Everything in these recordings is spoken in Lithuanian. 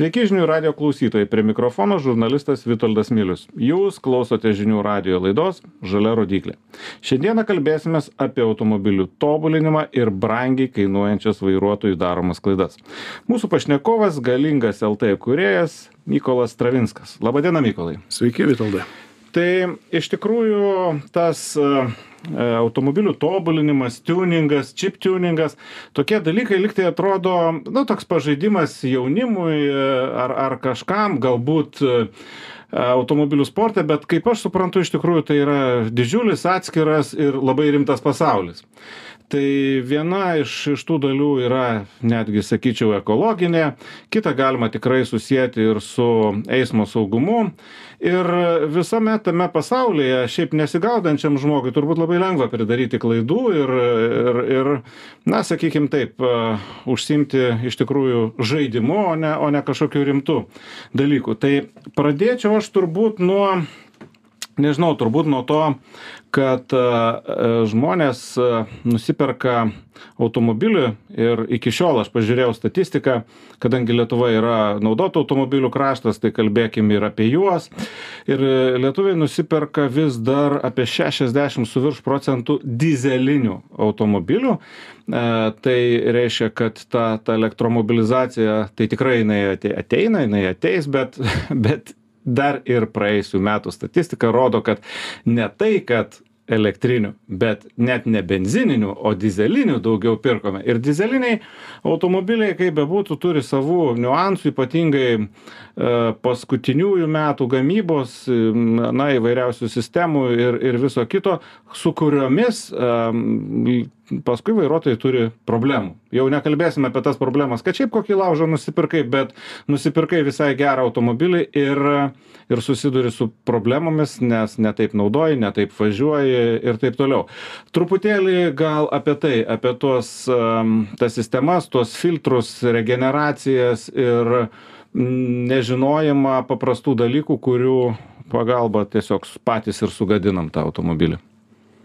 Sveiki žinių radio klausytojai, prie mikrofono žurnalistas Vitoldas Milius. Jūs klausote žinių radio laidos Žalia rodiklė. Šiandieną kalbėsime apie automobilių tobulinimą ir brangiai kainuojančias vairuotojų daromas klaidas. Mūsų pašnekovas galingas LT kuriejas Mykolas Travinskas. Labadiena, Mykolai. Sveiki, Vitoldai. Tai iš tikrųjų tas uh, E, automobilių tobulinimas, tuningas, chip tuningas, tokie dalykai liktai atrodo, nu, toks pažaidimas jaunimui e, ar, ar kažkam, galbūt e, automobilių sporte, bet kaip aš suprantu, iš tikrųjų tai yra didžiulis atskiras ir labai rimtas pasaulis tai viena iš iš tų dalių yra netgi sakyčiau ekologinė. Kitą galima tikrai susieti ir su eismo saugumu. Ir visame tame pasaulyje šiaip nesigaudančiam žmogui turbūt labai lengva pridaryti klaidų ir ir ir na sakykim taip užsiimti iš tikrųjų žaidimu o ne o ne kažkokiu rimtu dalyku. Tai pradėčiau aš turbūt nuo nežinau turbūt nuo to kad e, žmonės e, nusiperka automobilį ir iki šiol aš pažiūrėjau statistiką kadangi lietuva yra naudotų automobilių kraštas tai kalbėkim ir apie juos. Ir lietuviai nusiperka vis dar apie šešiasdešim su virš procentų dyzelinių automobilių. E, tai reiškia kad ta ta elektromobilizacija tai tikrai jinai ateina jinai ateis bet bet dar ir praėjusių metų statistika rodo kad ne tai kad elektrinių bet net ne benzininių o dyzelinių daugiau pirkome. Ir dyzeliniai automobiliai kaip bebūtų turi savų niuansų ypatingai e, paskutiniųjų metų gamybos na įvairiausių sistemų ir ir viso kito su kuriomis paskui vairuotojai turi problemų. Jau nekalbėsim apie tas problemas kad šiaip kokį laužą nusipirkai bet nusipirkai visai gerą automobilį ir ir susiduri su problemomis nes ne taip naudoji ne taip važiuoji ir taip toliau. Truputėlį gal apie tai apie tuos tas sistemas tuos filtrus regeneracijas ir nežinojimą paprastų dalykų kurių pagalba tiesiog patys ir sugadinam tą automobilį.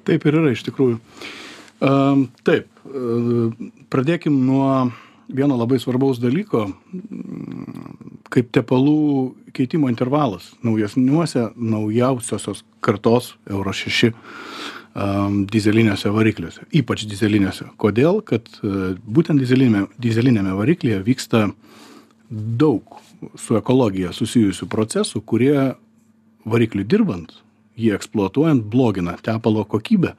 Taip ir yra iš tikrųjų Taip, pradėkim nuo vieno labai svarbaus dalyko, kaip tepalų keitimo intervalas naujesniuose, naujausiosios kartos Euro 6 um, dizeliniuose varikliuose, ypač dizeliniuose. Kodėl? Kad uh, būtent dizelinėme, dizelinėme variklyje vyksta daug su ekologija susijusių procesų, kurie varikliui dirbant jį eksploatuojant blogina tepalo kokybę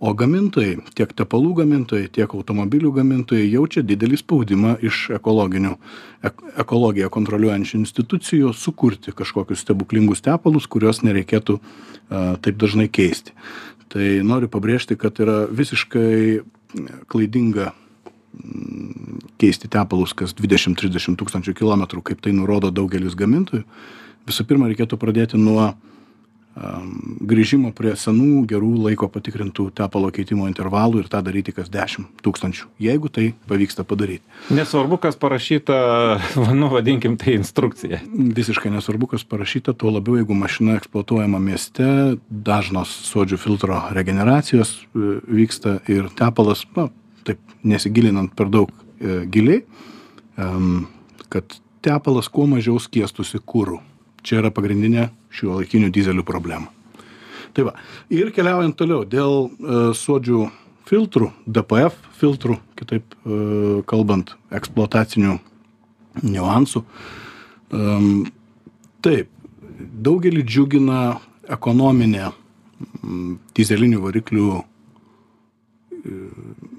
o gamintojai tiek tepalų gamintojai tiek automobilių gamintojai jaučia didelį spaudimą iš ekologinių ek ekologiją kontroliuojančių institucijų sukurti kažkokius stebuklingus tepalus kuriuos nereikėtų a taip dažnai keisti. Tai noriu pabrėžti kad yra visiškai klaidinga keisti tepalus kas dvidešim trisdešim tūkstančių kilometrų kaip tai nurodo daugelis gamintojų. Visų pirma reikėtų pradėti nuo grįžimo prie senų gerų laiko patikrintų tepalo keitimo intervalų ir tą daryti kas dešim tūkstančių jeigu tai pavyksta padaryt nesvarbu kas parašyta nu vadinkim tai instrukcija. Visiškai nesvarbu kas parašyta tuo labiau jeigu mašina eksploatuojama mieste dažnos suodžių filtro regeneracijos e, vyksta ir tepalas na taip nesigilinant per daug e, giliai kad tepalas kuo mažiau skiestųsi kuru. Čia yra pagrindinė šiuolaikinių dyzelių problema. Tai va. Ir keliaujant toliau, dėl uh, suodžių filtrų, DPF filtrų, kitaip uh, kalbant, eksploatacinių niuansų. Um, taip, daugelį džiugina ekonominė dizelinių variklių uh,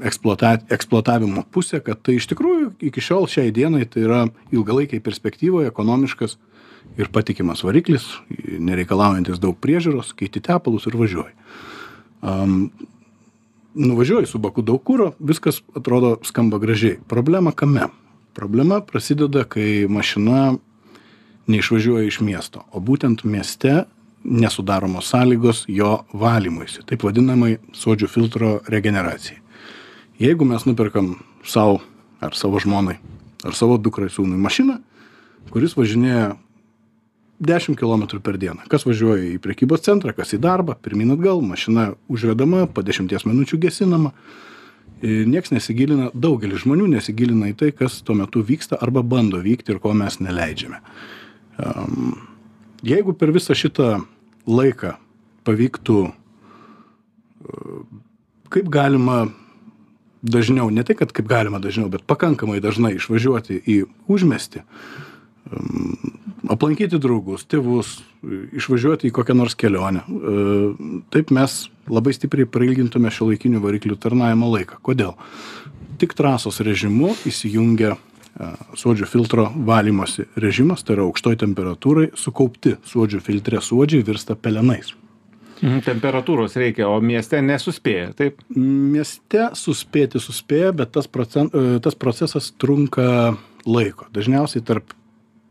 eksploata eksploatavimo pusė, kad tai iš tikrųjų iki šiol šiai dienai tai yra ilgalaikiai perspektyvoje ekonomiškas uh, ir patikimas variklis, nereikalaujantis daug priežiūros, keiti tepalus ir važiuoji. Um, nuvažiuoji su baku daug kūro, viskas atrodo skamba gražiai. Problema kame? Problema prasideda, kai mašina neišvažiuoja iš miesto, o būtent mieste nesudaromos sąlygos jo valymuisi, taip vadinamai sodžių filtro regeneracijai. Jeigu mes nuperkam savo ar savo žmonai ar savo dukrai sūnui mašiną, kuris važinėja dešim kilometrų per dieną kas važiuoja į prekybos centrą kas į darbą pirmyn atgal mašina užvedama po dešimties minučių gesinama Niekas nesigilina, daugelis žmonių nesigilina į tai, kas tuo metu vyksta arba bando vykti ir ko mes neleidžiame. Jeigu per visą šitą laiką pavyktų, uh, kaip galima dažniau, ne tai, kad kaip galima dažniau, bet pakankamai dažnai išvažiuoti į užmestį, aplankyti draugus, tėvus, išvažiuoti į kokią nors kelionę. Uh, taip mes labai stipriai prailgintume šio laikinių variklių tarnavimo laiką. Kodėl? Tik trasos režimu įsijungia suodžių filtro valymosi režimas, tai yra aukštoj temperatūrai sukaupti suodžių filtre suodžiai virsta pelenais. Mhm, temperatūros reikia, o mieste nesuspėja, taip? Mieste suspėti suspėja, bet tas, procent, tas procesas trunka laiko. Dažniausiai tarp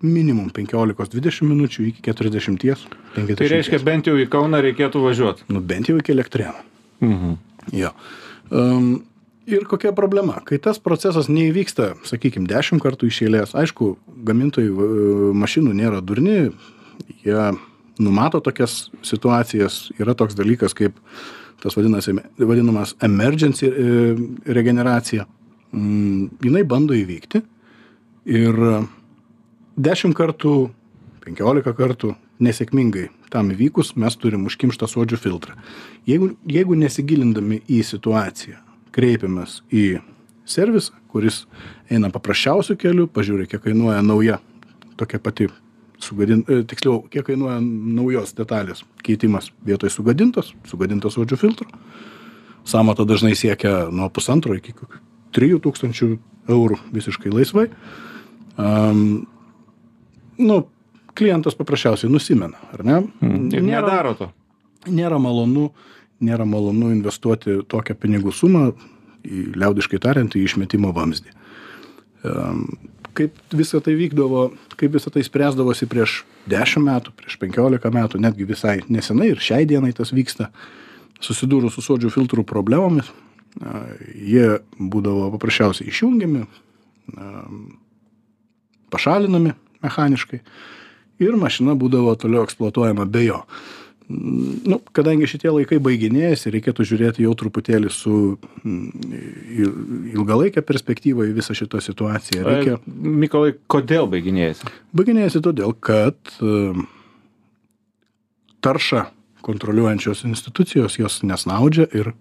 minimum 15-20 minučių iki 40-50. Tai reiškia, bent jau į Kauną reikėtų važiuoti. Nu, bent jau iki elektrėnų. Mhm. Jo. Um, ir kokia problema kai tas procesas neįvyksta sakykim dešim kartų iš eilės aišku gamintojai mašinų nėra durni jie numato tokias situacijas yra toks dalykas kaip tas vadinasi vadinamas emergency e, regeneracija mm, jinai bando įvykti ir dešim kartų penkiolika kartų nesėkmingai tam įvykus mes turim užkimštą suodžių filtrą jeigu jeigu nesigilindami į situaciją kreipiamės į servisą, kuris eina paprasčiausiu keliu, pažiūri, kiek kainuoja nauja, tokia pati sugadinta, e, tiksliau, kiek kainuoja naujos detalės keitimas vietoj sugadintos, sugadintos odžių filtro. Samata dažnai siekia nuo pusantro iki 3000 eurų visiškai laisvai. Um, nu, klientas paprasčiausiai nusimena, ar ne? Hmm. Ir nėra, nedaro to. Nėra malonu nėra malonu investuoti tokią pinigų sumą, į, liaudiškai tariant, į išmetimo vamzdį. Kaip visą tai vykdavo, kaip visą tai spręsdavosi prieš 10 metų, prieš 15 metų, netgi visai nesenai ir šiai dienai tas vyksta, susidūrus su sodžių filtrų problemomis, jie būdavo paprasčiausiai išjungiami, pašalinami mechaniškai. Ir mašina būdavo toliau eksploatuojama be jo. Nu kadangi šitie laikai baiginėjasi reikėtų žiūrėti jau truputėlį su mm, ilgalaike perspektyva į visą šitą situaciją. Reikia mykolai kodėl baiginėjasi? Baiginėjasi todėl kad um, taršą kontroliuojančios institucijos jos nesnaudžia ir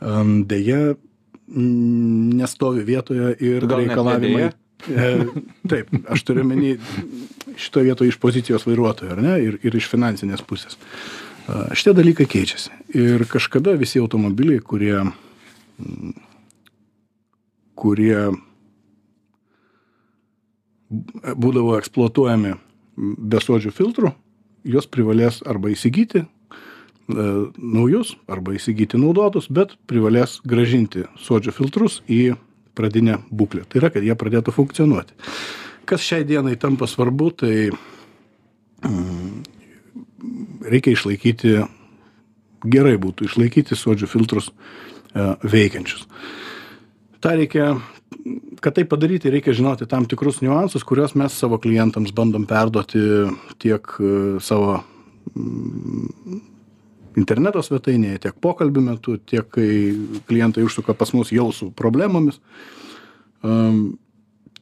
um, deja nestovi vietoje ir reikalavimai e, taip aš turiu omeny šitoj vietoj iš pozicijos vairuotojo, ar ne, ir, ir iš finansinės pusės. Šitie dalykai keičiasi. Ir kažkada visi automobiliai, kurie, kurie būdavo eksploatuojami be sodžių filtrų, juos privalės arba įsigyti e, naujus, arba įsigyti naudotus, bet privalės gražinti sodžių filtrus į pradinę būklę. Tai yra, kad jie pradėtų funkcionuoti kas šiai dienai tampa svarbu, tai mm, reikia išlaikyti, gerai būtų išlaikyti suodžių filtrus e, veikiančius. Ta reikia, kad tai padaryti, reikia žinoti tam tikrus niuansus, kuriuos mes savo klientams bandom perduoti tiek e, savo mm, interneto svetainėje, tiek pokalbių metu, tiek kai klientai užsuka pas mus jau su problemomis. Um,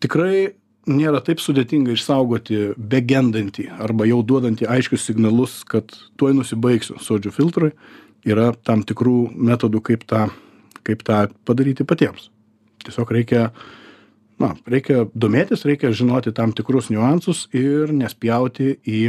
tikrai nėra taip sudėtinga išsaugoti begendantį arba jau duodantį aiškius signalus, kad tuoj nusibaigsiu sodžių filtrui, yra tam tikrų metodų, kaip tą, kaip tą padaryti patiems. Tiesiog reikia, na, reikia domėtis, reikia žinoti tam tikrus niuansus ir nespjauti į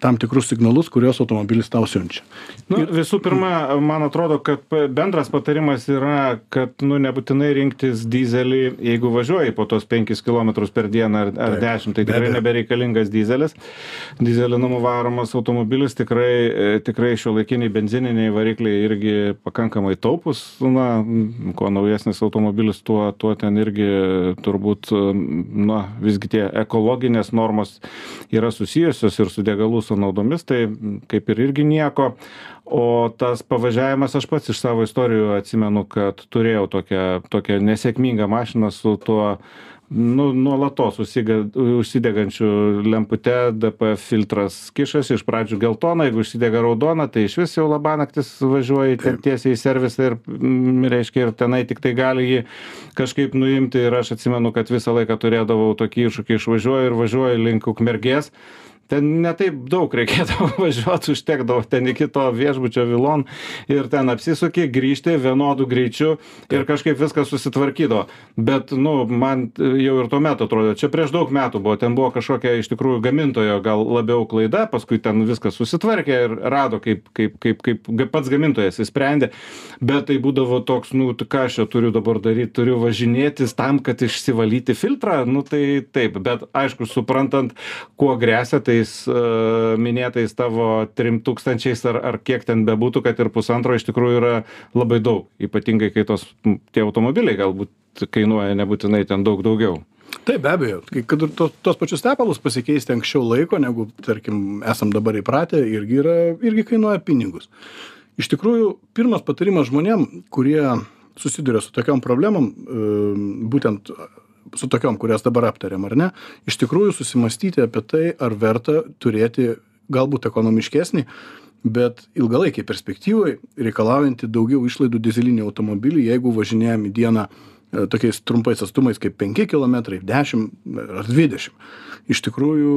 tam tikrus signalus, kuriuos automobilis tau siunčia. Nu, ir... Visų pirma, man atrodo, kad bendras patarimas yra, kad nu, nebūtinai rinktis dizelį, jeigu važiuoji po tos 5 km per dieną ar, ar Taip, 10, tai tikrai be, be. nebereikalingas dizelis. Dizelinamu varomas automobilis tikrai, e, tikrai šio laikiniai benzininiai varikliai irgi pakankamai taupus. Na, kuo naujesnis automobilis, tuo, tuo ten irgi turbūt, na, visgi tie ekologinės normos yra susijusios ir su degalų sąnaudomis, tai kaip ir irgi nieko. O tas pavažiavimas, aš pats iš savo istorijų atsimenu, kad turėjau tokią, tokią nesėkmingą mašiną su tuo nu nuolatos užsiga užsidegančiu lempute dpf filtras kišasi iš pradžių geltona jeigu užsidega raudona tai išvis jau labanaktis važiuoji tiesiai į servisą ir mm, reiškia ir tenai tiktai gali jį kažkaip nuimti. Ir aš atsimenu kad visą laiką turėdavau tokį iššūkį išvažiuoju ir važiuoju link ukmergės ten ne taip daug reikėdavo važiuot užtekdavo ten iki to viešbučio vilon ir ten apsisuki grįžti vienodu greičiu ir kažkaip viskas susitvarkydavo. Bet nu man jau ir tuomet atrodė čia prieš daug metų buvo ten buvo kažkokia iš tikrųjų gamintojo gal labiau klaida paskui ten viskas susitvarkė ir rado kaip kaip kaip kaip pats gamintojas išsprendė bet tai būdavo toks nu ką aš čia turiu dabar daryt turiu važinėtis tam kad išsivalyti filtrą? Nu tai taip. Bet aišku suprantant kuo gresia tai tais e, minėtais tavo trim tūkstančiais ar, ar kiek ten bebūtų, kad ir pusantro iš tikrųjų yra labai daug. Ypatingai, kai tos, tie automobiliai galbūt kainuoja nebūtinai ten daug daugiau. Taip, be abejo, kad ir tos, tos pačius tepalus pasikeisti anksčiau laiko, negu, tarkim, esam dabar įpratę, irgi, yra, irgi kainuoja pinigus. Iš tikrųjų, pirmas patarimas žmonėm, kurie susiduria su tokiam problemam, e, būtent su tokiom, kurias dabar aptarėm, ar ne, iš tikrųjų susimastyti apie tai, ar verta turėti galbūt ekonomiškesnį, bet ilgalaikiai perspektyvai reikalaujantį daugiau išlaidų dizelinį automobilį, jeigu važinėjom į dieną e, tokiais trumpais atstumais kaip 5 km, 10 ar 20. Iš tikrųjų,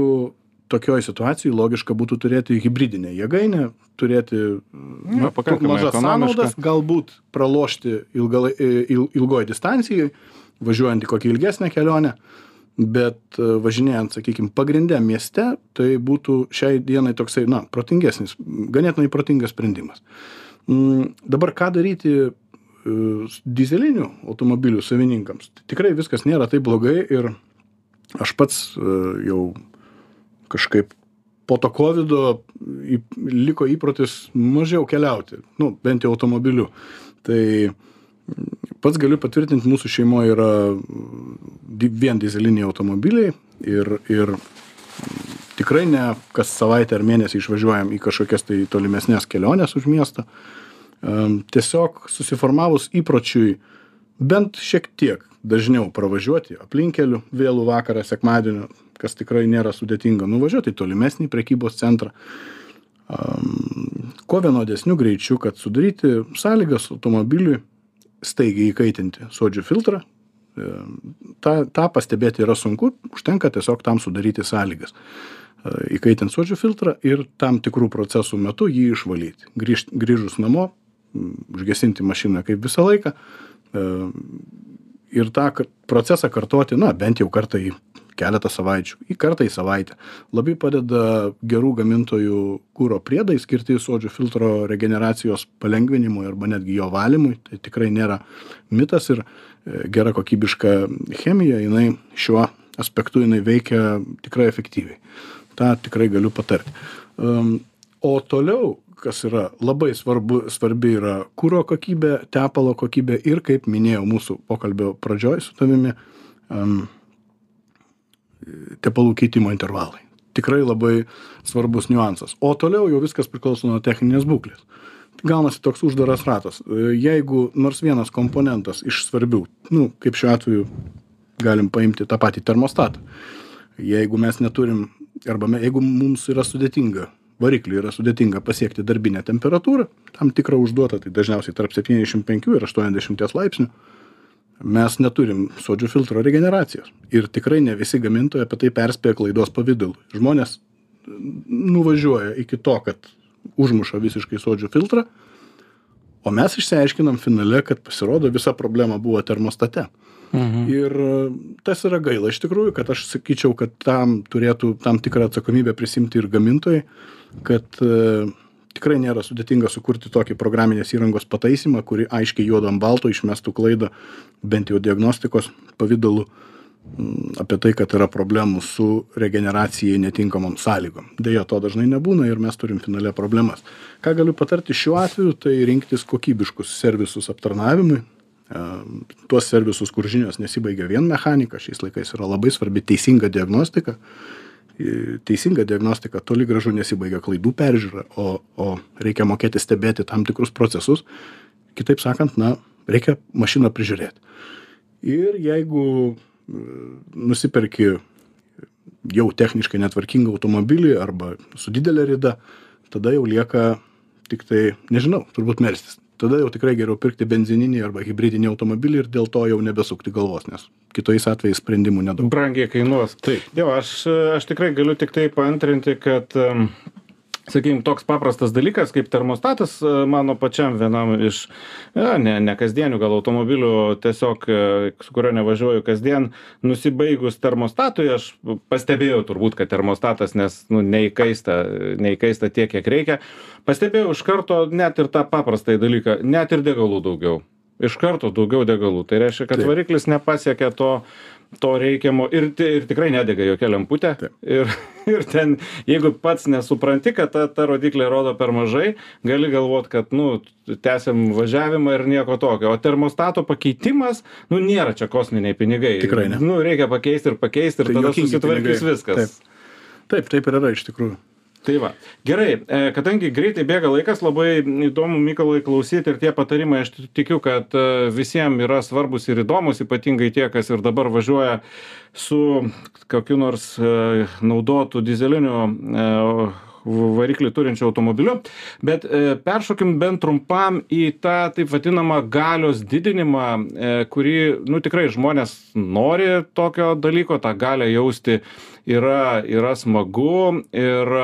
tokioj situacijoj logiška būtų turėti hybridinę jėgainę, turėti nu, mažas sąnaudas, galbūt pralošti ilgalai, il, ilgoj distancijai, važiuojant į kokią ilgesnę kelionę, bet e, važinėjant, sakykime, pagrindę mieste, tai būtų šiai dienai toksai, na, protingesnis, ganėtinai protingas sprendimas. Mm, dabar ką daryti e, dizelinių automobilių savininkams? Tikrai viskas nėra taip blogai ir aš pats e, jau kažkaip po to COVID liko įprotis mažiau keliauti, nu, bent jau automobiliu. Tai pats galiu patvirtint mūsų šeimoj yra vien dyzeliniai automobiliai ir ir tikrai ne kas savaitę ar mėnesį išvažiuojam į kažkokias tai tolimesnes keliones už miesto tiesiog susiformavus įpročiui bent šiek tiek dažniau pravažiuoti aplinkkeliu vėlų vakarą sekmadienio kas tikrai nėra sudėtinga nuvažiuot į tolimesnį prekybos centrą. Kuo vienodesniu greičiu kad sudaryti sąlygas automobiliui staigiai įkaitinti suodžių filtrą. E, ta, tą pastebėti yra sunku, užtenka tiesiog tam sudaryti sąlygas. E, įkaitint suodžių filtrą ir tam tikrų procesų metu jį išvalyti. Grįž, grįžus namo, užgesinti mašiną kaip visą laiką e, ir tą procesą kartoti, na, bent jau kartą į keletą savaičių, į kartą į savaitę. Labai padeda gerų gamintojų kūro priedai skirti suodžių filtro regeneracijos palengvinimui arba netgi jo valymui. Tai tikrai nėra mitas ir e, gera kokybiška chemija, jinai šiuo aspektu jinai veikia tikrai efektyviai. Ta tikrai galiu patarti. O toliau, kas yra labai svarbu, svarbi yra kūro kokybė, tepalo kokybė ir, kaip minėjau mūsų pokalbio pradžioj su tavimi, um, tepalų keitimo intervalai. Tikrai labai svarbus niuansas. O toliau jau viskas priklauso nuo techninės būklės. Gaunasi toks uždaras ratas. Jeigu nors vienas komponentas iš svarbių, nu, kaip šiuo atveju galim paimti tą patį termostatą. Jeigu mes neturim, arba me, jeigu mums yra sudėtinga, varikliui yra sudėtinga pasiekti darbinę temperatūrą, tam tikrą užduotą, tai dažniausiai tarp 75 ir 80 laipsnių, mes neturim suodžių filtro regeneracijos. Ir tikrai ne visi gamintojai apie tai perspėja klaidos pavydalu. Žmonės nuvažiuoja iki to, kad užmuša visiškai suodžių filtrą, o mes išsiaiškinam finale, kad pasirodo visa problema buvo termostate. Mhm. Ir tas yra gaila iš tikrųjų, kad aš sakyčiau, kad tam turėtų tam tikrą atsakomybę prisimti ir gamintojai, kad uh, tikrai nėra sudėtinga sukurti tokį programinės įrangos pataisymą kuri aiškiai juodu ant balto išmestų klaidą bent jau diagnostikos pavidalu mm, apie tai, kad yra problemų su regeneracijai netinkamom sąlygom. Deja, to dažnai nebūna ir mes turim finale problemas. Ką galiu patarti šiuo atveju, tai rinktis kokybiškus servisus aptarnavimui. E, tuos servisus, kur žinios nesibaigia vien mechanika, šiais laikais yra labai svarbi teisinga diagnostika teisinga diagnostika toli gražu nesibaigia klaidų peržiūra, o, o reikia mokėti stebėti tam tikrus procesus. Kitaip sakant, na, reikia mašiną prižiūrėti. Ir jeigu nusiperki jau techniškai netvarkingą automobilį arba su didele rida, tada jau lieka tik tai, nežinau, turbūt melstis. Tada jau tikrai geriau pirkti benzininį arba hybridinį automobilį ir dėl to jau nebesukti galvos, nes kitais atvejais sprendimų nedaug. Brangiai kainuos. Taip. Jo, aš, aš tikrai galiu tik tai paantrinti, kad sakykim toks paprastas dalykas kaip termostatas e, mano pačiam vienam iš a, ne, ne kasdienių gal automobilių, tiesiog e, su kuriuo nevažiuoju kasdien, nusibaigus termostatui, aš pastebėjau turbūt, kad termostatas, nes nu, neįkaista, neįkaista tiek, kiek reikia, pastebėjau iš karto net ir tą paprastą dalyką, net ir degalų daugiau. Iš karto daugiau degalų. Tai reiškia, kad Taip. variklis nepasiekia to to reikiamo ir, ir tikrai nedega jokia lemputė. Taip. Ir, ir ten, jeigu pats nesupranti, kad ta, ta rodiklė rodo per mažai, gali galvoti, kad, nu, tęsiam važiavimą ir nieko tokio. O termostato pakeitimas, nu, nėra čia kosminiai pinigai. Tikrai ne. Nu, reikia pakeisti ir pakeisti ir Tai tada susitvarkys pinigai. viskas. Taip. Taip, taip ir yra iš tikrųjų. Tai va. Gerai, e, kadangi greitai bėga laikas, labai įdomu Mykolai klausyti ir tie patarimai, aš tikiu, kad e, visiems yra svarbus ir įdomus, ypatingai tie, kas ir dabar važiuoja su kokiu nors e, naudotu dizeliniu e, variklį turinčiu automobiliu. Bet e, peršokim bent trumpam į tą taip vadinamą galios didinimą, e, kurį, nu tikrai žmonės nori tokio dalyko, tą galę jausti yra, yra smagu ir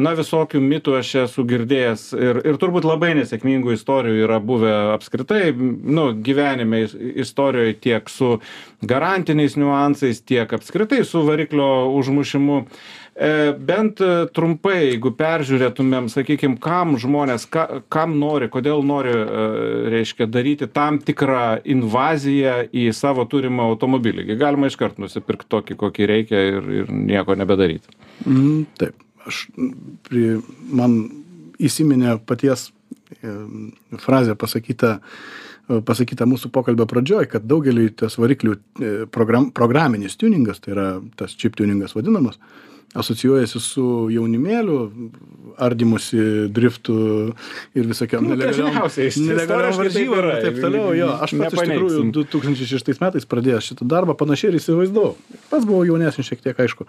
na visokių mitų aš esu girdėjęs ir, ir turbūt labai nesėkmingų istorijų yra buvę apskritai, nu, gyvenime is- istorijoje tiek su garantiniais niuansais, tiek apskritai su variklio užmušimu. E, Bent e, trumpai, jeigu peržiūrėtumėm, sakykime, kam žmonės, ka, kam nori, kodėl nori, e, reiškia, daryti tam tikrą invaziją į savo turimą automobilį. Galima iškart nusipirkti tokį, kokį reikia ir, ir nieko nebedaryti. Mm, taip, aš prie, man įsiminė paties e, frazė pasakyta, e, pasakyta mūsų pokalbio pradžioj, kad daugeliui tas variklių e, program, programinis tuningas, tai yra tas chip tuningas vadinamas, asocijuojasi su jaunimėliu, ardymusi, driftu ir visokiam Nu, istoriškai taip varžybom ir taip toliau. Jo, aš pats iš tikrųjų Nepaneigsim. 2006 metais pradėjęs šitą darbą panašiai ir įsivaizdavau. Pats buvau jaunesnis šiek tiek, aišku.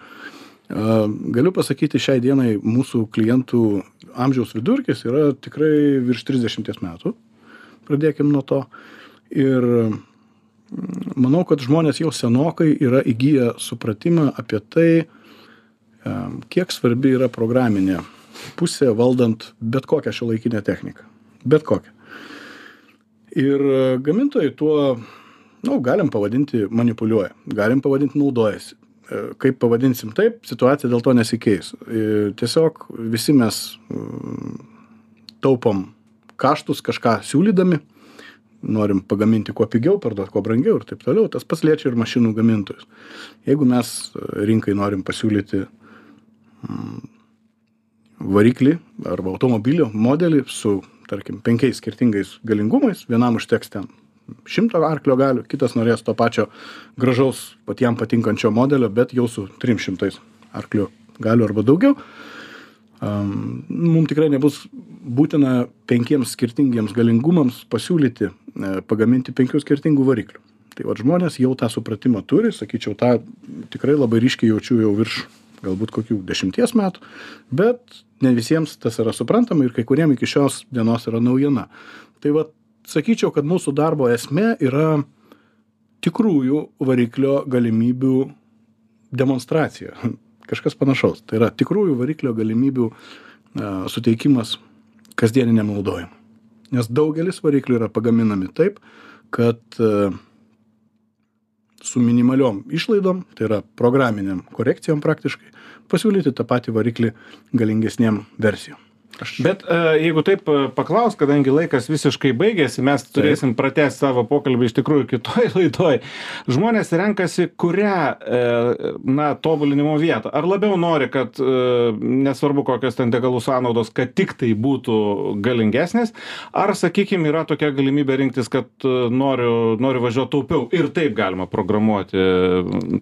Galiu pasakyti, šiai dienai mūsų klientų amžiaus vidurkis yra tikrai virš 30 metų. Pradėkim nuo to. Ir mm, manau, kad žmonės jau senokai yra įgyję supratimą apie tai, kiek svarbi yra programinė pusė valdant bet kokią šio laikinę techniką. Bet kokią. Ir e, gamintojai tuo, na, nu, galim pavadinti manipuliuoja, galim pavadinti naudojasi. E, Kaip pavadinsim taip, situacija dėl to nesikeis. E, Tiesiog visi mes taupom kaštus kažką siūlydami, norim pagaminti kuo pigiau, parduoti kuo brangiau ir taip toliau. Tas pats liečia ir mašinų gamintojus. Jeigu mes rinkai norim pasiūlyti mm, variklį arba automobilio modelį su, tarkim, penkiais skirtingais galingumais, vienam užteks ten šimto arklio galių, kitas norės to pačio gražaus, patiem patinkančio modelio, bet jau su 300 arklio galių arba daugiau. Um, mums tikrai nebus būtina penkiems skirtingiems galingumams pasiūlyti, e, pagaminti penkių skirtingų variklių. Tai va žmonės jau tą supratimą turi, sakyčiau, tą tikrai labai ryškiai jaučiu jau virš galbūt kokių dešimties metų, bet ne visiems tas yra suprantama ir kai kuriem iki šios dienos yra naujiena. Tai va, sakyčiau, kad mūsų darbo esmė yra tikrųjų variklio galimybių demonstracija. Kažkas panašaus. Tai yra tikrųjų variklio galimybių a, suteikimas kasdieniniam naudojimui. Nes daugelis variklių yra pagaminami taip, kad a, su minimaliom išlaidom, tai yra programiniam korekcijom praktiškai, pasiūlyti tą patį variklį galingesniem versijom. Aš Bet e, jeigu taip e, paklaus, kadangi laikas visiškai baigėsi, mes turėsim pratęsti savo pokalbį iš tikrųjų kitoj laidoj. Žmonės renkasi kurią, e, na, tobulinimo vietą. Ar labiau nori, kad nesvarbu kokios ten degalų sąnaudos, kad tik tai būtų galingesnės, ar, sakykime, yra tokia galimybė rinktis, kad noriu, noriu važiuoti taupiau ir taip galima programuoti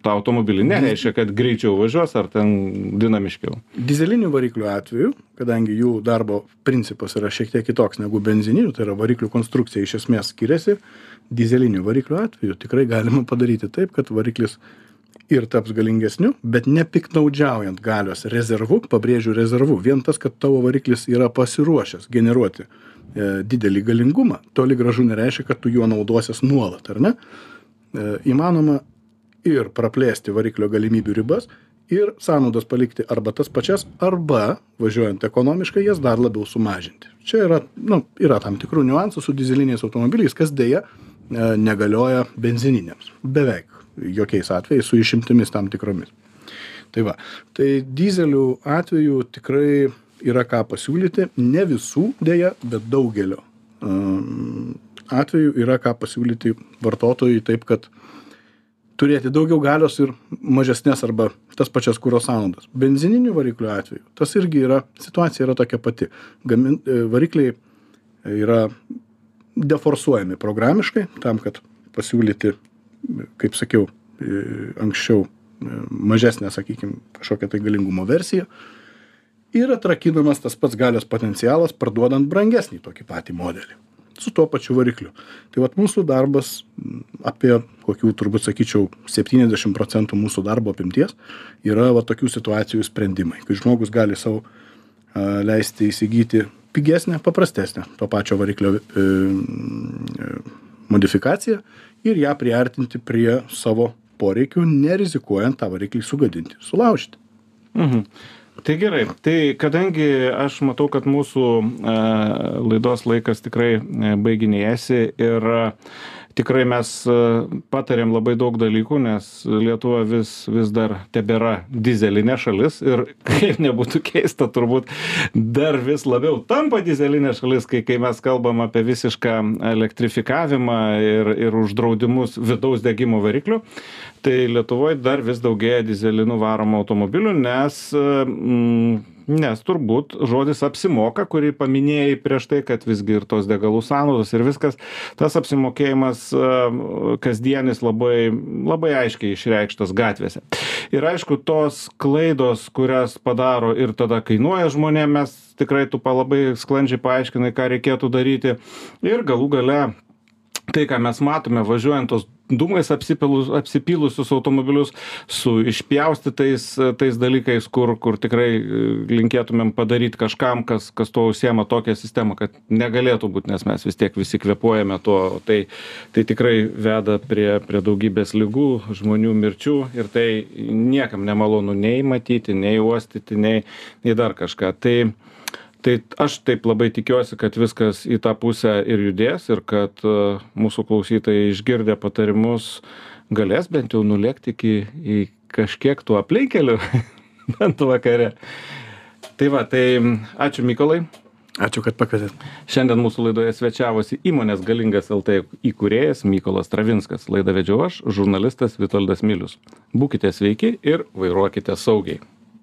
tą automobilį. Nereiškia, kad greičiau važiuos ar ten dinamiškiau. Dizelinių variklių atveju, kadangi jų darbo principas yra šiek tiek kitoks negu benzininių, tai yra variklių konstrukcija iš esmės skiriasi. Dizelinių variklių atveju tikrai galima padaryti taip, kad variklis ir taps galingesniu, bet nepiknaudžiaujant galios rezervu, pabrėžiu rezervu, vien tas, kad tavo variklis yra pasiruošęs generuoti e, didelį galingumą, toli gražu nereiškia, kad tu juo naudosies nuolat, ar ne? E, įmanoma ir praplėsti variklio galimybių ribas ir sąnaudas palikti arba tas pačias, arba, važiuojant ekonomiškai, jas dar labiau sumažinti. Čia yra, nu, yra tam tikrų niuansų su dizeliniais automobiliais, kas dėja e, negalioja benzininiams. Beveik jokiais atvejais, su išimtimis tam tikromis. Tai va, tai dizelių atveju tikrai yra ką pasiūlyti, ne visų dėja, bet daugelio um, atveju yra ką pasiūlyti vartotojui taip, kad turėti daugiau galios ir mažesnės arba tas pačias kuro sąnaudas. Benzininių variklių atveju tas irgi yra, situacija yra tokia pati. Gamin, e, varikliai yra deforsuojami programiškai tam, kad pasiūlyti, kaip sakiau, e, anksčiau e, mažesnę, sakykime, kažkokią tai galingumo versiją. Ir atrakinamas tas pats galios potencialas, parduodant brangesnį tokį patį modelį su tuo pačiu varikliu. Tai vat mūsų darbas apie kokių turbūt sakyčiau 70 procentų mūsų darbo apimties yra va tokių situacijų sprendimai, kai žmogus gali savo leisti įsigyti pigesnę, paprastesnę to pačio variklio e, e, modifikaciją ir ją priartinti prie savo poreikių, nerizikuojant tą variklį sugadinti, sulaužyti. Mhm tai gerai. Tai kadangi aš matau kad mūsų e, laidos laikas tikrai e, baiginėjasi ir tikrai mes e, patarėm labai daug dalykų, nes Lietuva vis, vis dar tebėra dizelinė šalis ir kaip nebūtų keista, turbūt dar vis labiau tampa dizelinė šalis, kai, kai mes kalbam apie visišką elektrifikavimą ir, ir uždraudimus vidaus degimo variklių. Tai Lietuvoje dar vis daugėja dizelinų varomų automobilių, nes mm, nes turbūt žodis apsimoka kurį paminėjai prieš tai kad visgi ir tos degalų sąnaudos ir viskas tas apsimokėjimas kasdienis labai labai aiškiai išreikštas gatvėse. Ir aišku tos klaidos kurias padaro ir tada kainuoja žmonėm mes tikrai tu labai sklandžiai paaiškinai ką reikėtų daryti. Ir galų gale tai ką mes matome važiuojant tos dūmais apsipilus apsipylusius automobilius su išpjaustytais tais dalykais kur kur tikrai e, linkėtumėm padaryt kažkam kas kas tuo užsiema tokią sistemą kad negalėtų būt nes mes vis tiek visi kvėpuojame tuo. Tai tai tikrai veda prie prie daugybės ligų žmonių mirčių ir tai niekam nemalonu nei matyti nei uostyti nei nei dar kažką. Tai tai aš taip labai tikiuosi kad viskas į tą pusę ir judės ir kad e, mūsų klausytojai išgirdę patarimus galės bent jau nulėkt iki į kažkiek tų aplinkkelių bent vakare. Tai va, tai ačiū Mykolai. Ačiū, kad pakvietėt. Šiandien mūsų laidoje svečiavosi įmonės Galingas LT įkūrėjas Mykolas Travinskas. Laidą vedžiau aš, žurnalistas Vitoldas Milius. Būkite sveiki ir vairuokite saugiai.